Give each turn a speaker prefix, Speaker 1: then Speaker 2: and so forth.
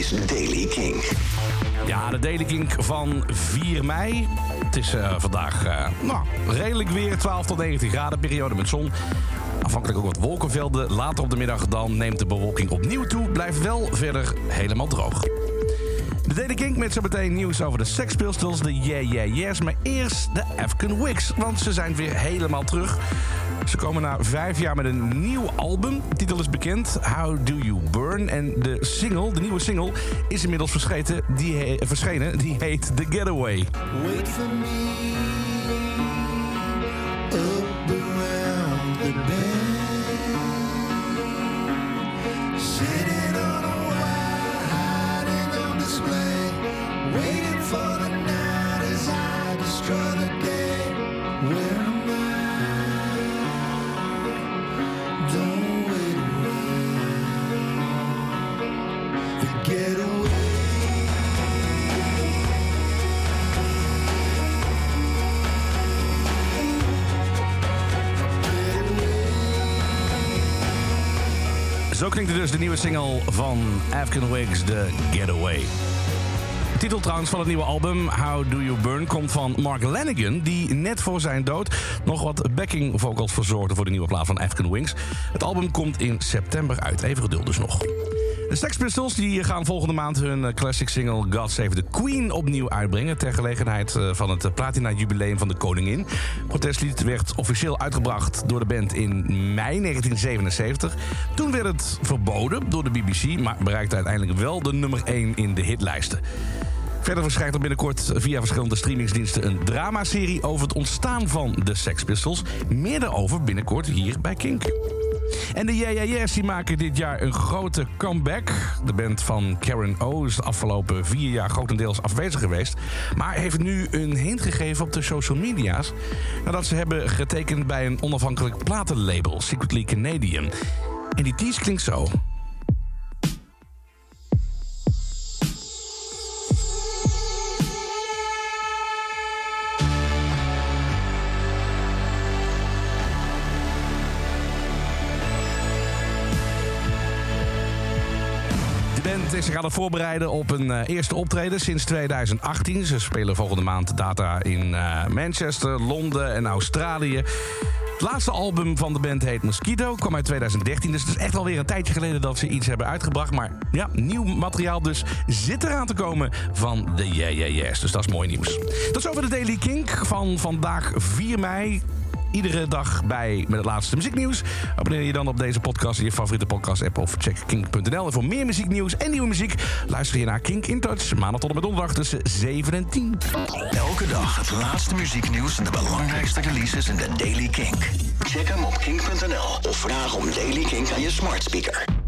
Speaker 1: is Daily King.
Speaker 2: Ja, de Daily Kink van 4 mei. Het is eh, vandaag eh, nou, redelijk weer, 12 tot 19 graden, periode met zon. Afhankelijk ook wat wolkenvelden. Later op de middag dan neemt de bewolking opnieuw toe. Blijft wel verder helemaal droog. De Daily Kink met zo meteen nieuws over de Sex de Yeah Yeah Yeahs. Maar eerst de Afghan Wigs, want ze zijn weer helemaal terug. Ze komen na vijf jaar met een nieuw album. De titel is bekend, How Do You Burn. En de single, de nieuwe single, is inmiddels verschenen. Die, he- verschenen. Die heet The Getaway.
Speaker 3: Wait for me
Speaker 2: Zo klinkt dus de nieuwe single van Afghan Wigs, The Getaway. De titel trouwens van het nieuwe album, How Do You Burn, komt van Mark Lanigan... die net voor zijn dood nog wat backing vocals verzorgde voor de nieuwe plaat van Afghan Wings. Het album komt in september uit. Even geduld dus nog. De Sex Pistols die gaan volgende maand hun eh, classic single God Save the Queen opnieuw uitbrengen... ter gelegenheid eh, van het platina-jubileum van de koningin. Protestlied werd officieel uitgebracht door de band in mei 1977. Toen werd het verboden door de BBC... maar bereikte uiteindelijk wel de nummer 1 in de hitlijsten. Verder verschijnt er binnenkort via verschillende streamingsdiensten een dramaserie over het ontstaan van de Sex Pistols. Meer daarover binnenkort hier bij Kink. En de Yeah Yeah Yeahs die maken dit jaar een grote comeback. De band van Karen O is de afgelopen vier jaar grotendeels afwezig geweest. Maar heeft nu een hint gegeven op de social media's. Nadat ze hebben getekend bij een onafhankelijk platenlabel, Secretly Canadian. En die tease klinkt zo. Band is zich het voorbereiden op een eh, eerste optreden sinds 2018. Ze spelen volgende maand data in eh, Manchester, Londen en Australië. Het laatste album van de band heet Mosquito, kwam uit 2013. Dus het is echt alweer een tijdje geleden dat ze iets hebben uitgebracht. Maar ja, nieuw materiaal dus zit eraan te komen van de Yeah Yeah Yeahs. Dus dat is mooi nieuws. Dat is over de Daily Kink van vandaag 4 mei iedere dag bij met het laatste muzieknieuws. Abonneer je dan op deze podcast in je favoriete podcast-app of check kink.nl. En voor meer muzieknieuws en nieuwe muziek luister je naar Kink in Touch. Maandag tot en met donderdag tussen 7 en 10.
Speaker 1: Elke dag het laatste muzieknieuws en de belangrijkste releases in de Daily Kink. Check hem op kink.nl of vraag om Daily Kink aan je smart speaker.